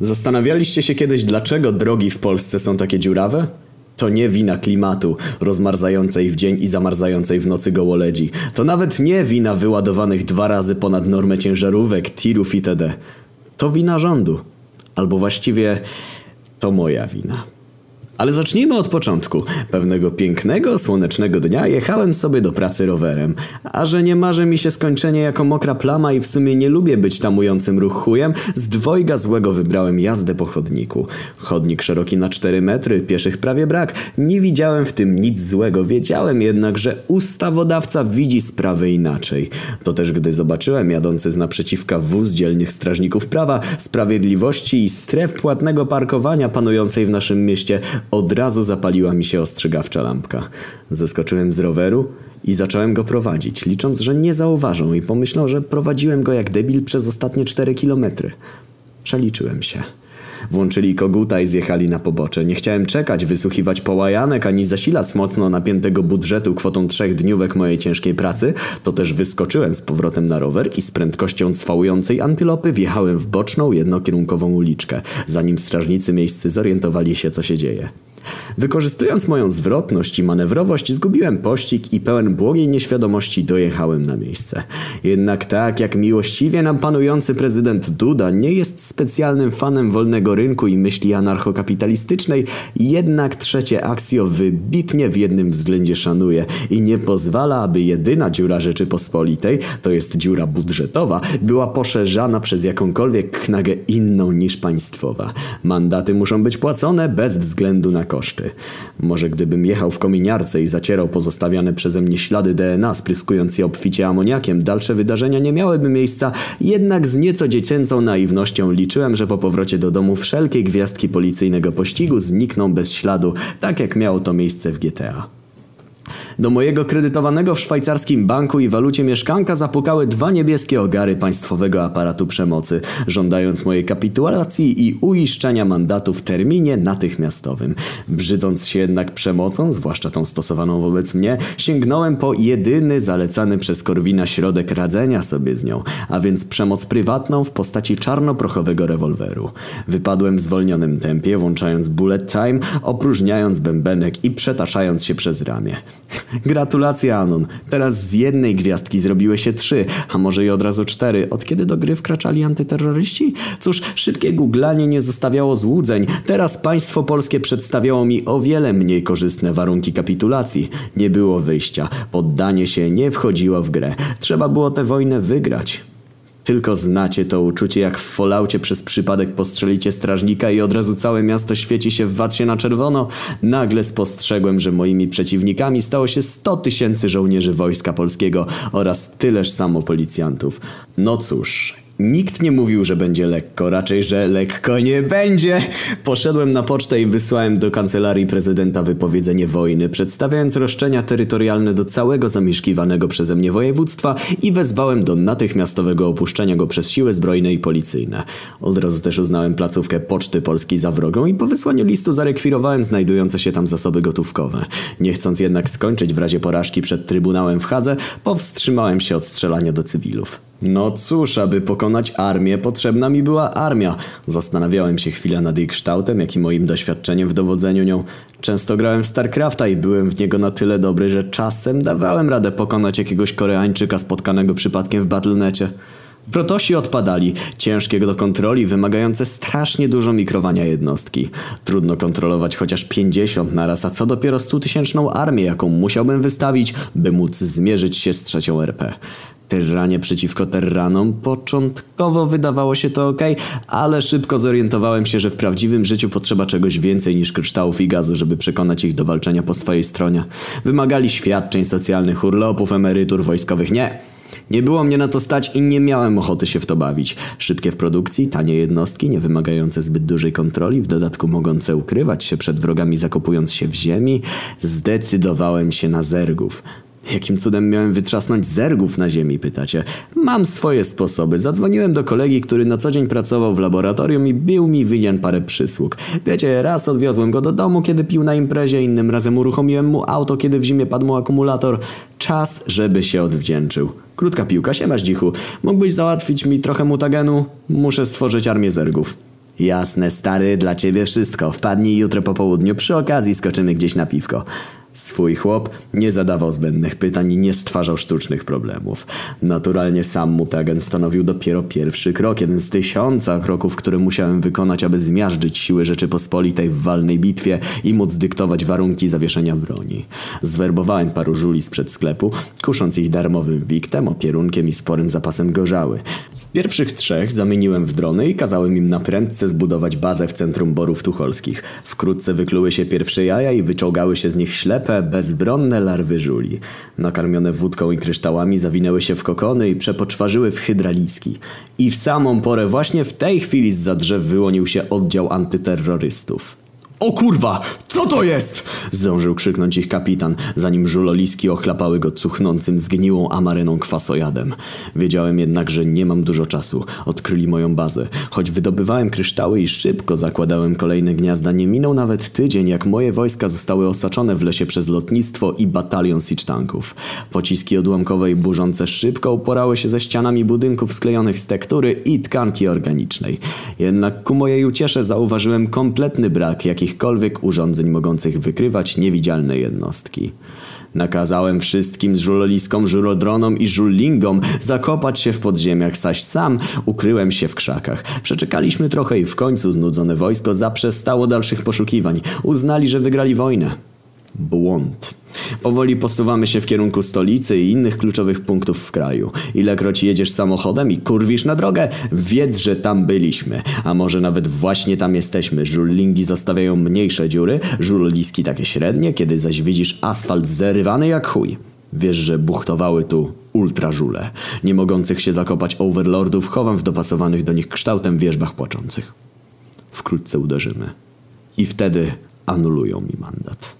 Zastanawialiście się kiedyś, dlaczego drogi w Polsce są takie dziurawe? To nie wina klimatu, rozmarzającej w dzień i zamarzającej w nocy gołoledzi. To nawet nie wina wyładowanych dwa razy ponad normę ciężarówek, tirów itd. To wina rządu. Albo właściwie to moja wina. Ale zacznijmy od początku. Pewnego pięknego, słonecznego dnia jechałem sobie do pracy rowerem. A że nie marzy mi się skończenie jako mokra plama i w sumie nie lubię być tamującym ruch chujem, z dwojga złego wybrałem jazdę po chodniku. Chodnik szeroki na 4 metry, pieszych prawie brak. Nie widziałem w tym nic złego, wiedziałem jednak, że ustawodawca widzi sprawy inaczej. To też gdy zobaczyłem jadący z naprzeciwka wóz dzielnych strażników prawa, sprawiedliwości i stref płatnego parkowania panującej w naszym mieście, od razu zapaliła mi się ostrzegawcza lampka. Zeskoczyłem z roweru i zacząłem go prowadzić, licząc, że nie zauważą i pomyślą, że prowadziłem go jak debil przez ostatnie cztery kilometry. Przeliczyłem się. Włączyli koguta i zjechali na pobocze. Nie chciałem czekać, wysłuchiwać połajanek, ani zasilać mocno napiętego budżetu kwotą trzech dniówek mojej ciężkiej pracy, to też wyskoczyłem z powrotem na rower i z prędkością cwałującej antylopy wjechałem w boczną, jednokierunkową uliczkę, zanim strażnicy miejscy zorientowali się, co się dzieje. Wykorzystując moją zwrotność i manewrowość, zgubiłem pościg i pełen błogiej nieświadomości dojechałem na miejsce. Jednak tak jak miłościwie nam panujący prezydent Duda nie jest specjalnym fanem wolnego rynku i myśli anarchokapitalistycznej, jednak trzecie aksjo wybitnie w jednym względzie szanuje i nie pozwala, aby jedyna dziura Rzeczypospolitej, to jest dziura budżetowa, była poszerzana przez jakąkolwiek knagę inną niż państwowa. Mandaty muszą być płacone bez względu na koszty. Może gdybym jechał w kominiarce i zacierał pozostawiane przeze mnie ślady DNA, spryskując je obficie amoniakiem, dalsze wydarzenia nie miałyby miejsca, jednak z nieco dziecięcą naiwnością liczyłem, że po powrocie do domu wszelkie gwiazdki policyjnego pościgu znikną bez śladu, tak jak miało to miejsce w GTA. Do mojego kredytowanego w szwajcarskim banku i walucie mieszkanka zapukały dwa niebieskie ogary państwowego aparatu przemocy, żądając mojej kapitulacji i uiszczenia mandatu w terminie natychmiastowym. Brzydząc się jednak przemocą, zwłaszcza tą stosowaną wobec mnie, sięgnąłem po jedyny zalecany przez Korwina środek radzenia sobie z nią, a więc przemoc prywatną w postaci czarnoprochowego rewolweru. Wypadłem w zwolnionym tempie, włączając bullet time, opróżniając bębenek i przetaszając się przez ramię. Gratulacje Anon. Teraz z jednej gwiazdki zrobiły się trzy, a może i od razu cztery. Od kiedy do gry wkraczali antyterroryści? Cóż, szybkie googlanie nie zostawiało złudzeń. Teraz państwo polskie przedstawiało mi o wiele mniej korzystne warunki kapitulacji. Nie było wyjścia. Poddanie się nie wchodziło w grę. Trzeba było tę wojnę wygrać. Tylko znacie to uczucie, jak w Falloutie przez przypadek postrzelicie strażnika i od razu całe miasto świeci się w watsie na czerwono. Nagle spostrzegłem, że moimi przeciwnikami stało się 100 tysięcy żołnierzy Wojska Polskiego oraz tyleż samo policjantów. No cóż, Nikt nie mówił, że będzie lekko, raczej, że lekko nie będzie. Poszedłem na pocztę i wysłałem do kancelarii prezydenta wypowiedzenie wojny, przedstawiając roszczenia terytorialne do całego zamieszkiwanego przeze mnie województwa i wezwałem do natychmiastowego opuszczenia go przez siły zbrojne i policyjne. Od razu też uznałem placówkę Poczty Polskiej za wrogą i po wysłaniu listu zarekwirowałem znajdujące się tam zasoby gotówkowe. Nie chcąc jednak skończyć w razie porażki przed Trybunałem w Hadze, powstrzymałem się od strzelania do cywilów. No cóż, aby pokonać armię, potrzebna mi była armia. Zastanawiałem się chwilę nad jej kształtem, jak i moim doświadczeniem w dowodzeniu nią. Często grałem w StarCrafta i byłem w niego na tyle dobry, że czasem dawałem radę pokonać jakiegoś Koreańczyka spotkanego przypadkiem w Battlenecie. Protosi odpadali, ciężkie do kontroli, wymagające strasznie dużo mikrowania jednostki. Trudno kontrolować chociaż 50 naraz, a co dopiero 100-tysięczną armię, jaką musiałbym wystawić, by móc zmierzyć się z trzecią RP. Terranie przeciwko terranom. Początkowo wydawało się to ok, ale szybko zorientowałem się, że w prawdziwym życiu potrzeba czegoś więcej niż kryształów i gazu, żeby przekonać ich do walczenia po swojej stronie. Wymagali świadczeń socjalnych, urlopów, emerytur wojskowych. Nie! Nie było mnie na to stać i nie miałem ochoty się w to bawić. Szybkie w produkcji, tanie jednostki, nie wymagające zbyt dużej kontroli, w dodatku mogące ukrywać się przed wrogami zakopując się w ziemi, zdecydowałem się na zergów. Jakim cudem miałem wytrzasnąć zergów na ziemi, pytacie? Mam swoje sposoby. Zadzwoniłem do kolegi, który na co dzień pracował w laboratorium i bił mi winien parę przysług. Wiecie, raz odwiozłem go do domu, kiedy pił na imprezie, innym razem uruchomiłem mu auto, kiedy w zimie padł mu akumulator. Czas, żeby się odwdzięczył. Krótka piłka, siemasz dzichu. Mógłbyś załatwić mi trochę mutagenu? Muszę stworzyć armię zergów. Jasne, stary, dla ciebie wszystko. Wpadnij jutro po południu, przy okazji skoczymy gdzieś na piwko. Swój chłop nie zadawał zbędnych pytań i nie stwarzał sztucznych problemów. Naturalnie sam mutagen stanowił dopiero pierwszy krok, jeden z tysiąca kroków, które musiałem wykonać, aby zmiażdżyć siły Rzeczypospolitej w walnej bitwie i móc dyktować warunki zawieszenia broni. Zwerbowałem paru żuli sprzed sklepu, kusząc ich darmowym wiktem, opierunkiem i sporym zapasem gorzały. Pierwszych trzech zamieniłem w drony i kazałem im na prędce zbudować bazę w centrum borów tucholskich. Wkrótce wykluły się pierwsze jaja i wyciągały się z nich ślepe, bezbronne larwy żuli. Nakarmione wódką i kryształami zawinęły się w kokony i przepoczwarzyły w hydraliski. I w samą porę właśnie w tej chwili z drzew wyłonił się oddział antyterrorystów. O kurwa, co to jest? Zdążył krzyknąć ich kapitan, zanim żuloliski ochlapały go cuchnącym zgniłą amaryną kwasojadem. Wiedziałem jednak, że nie mam dużo czasu. Odkryli moją bazę. Choć wydobywałem kryształy i szybko zakładałem kolejne gniazda, nie minął nawet tydzień, jak moje wojska zostały osaczone w lesie przez lotnictwo i batalion siege tanków. Pociski odłamkowe i burzące szybko uporały się ze ścianami budynków sklejonych z tektury i tkanki organicznej. Jednak ku mojej uciesze zauważyłem kompletny brak jakich jakichkolwiek urządzeń mogących wykrywać niewidzialne jednostki. Nakazałem wszystkim żuloliskom, żurodronom i żullingom zakopać się w podziemiach, zaś sam ukryłem się w krzakach. Przeczekaliśmy trochę i w końcu znudzone wojsko zaprzestało dalszych poszukiwań. Uznali, że wygrali wojnę. Błąd. Powoli posuwamy się w kierunku stolicy i innych kluczowych punktów w kraju. Ilekroć jedziesz samochodem i kurwisz na drogę, wiedz, że tam byliśmy. A może nawet właśnie tam jesteśmy. Żullingi zostawiają mniejsze dziury, żuloliski takie średnie, kiedy zaś widzisz asfalt zerywany jak chuj. Wiesz, że buchtowały tu ultrażule. Nie mogących się zakopać overlordów chowam w dopasowanych do nich kształtem wierzbach płaczących. Wkrótce uderzymy. I wtedy anulują mi mandat.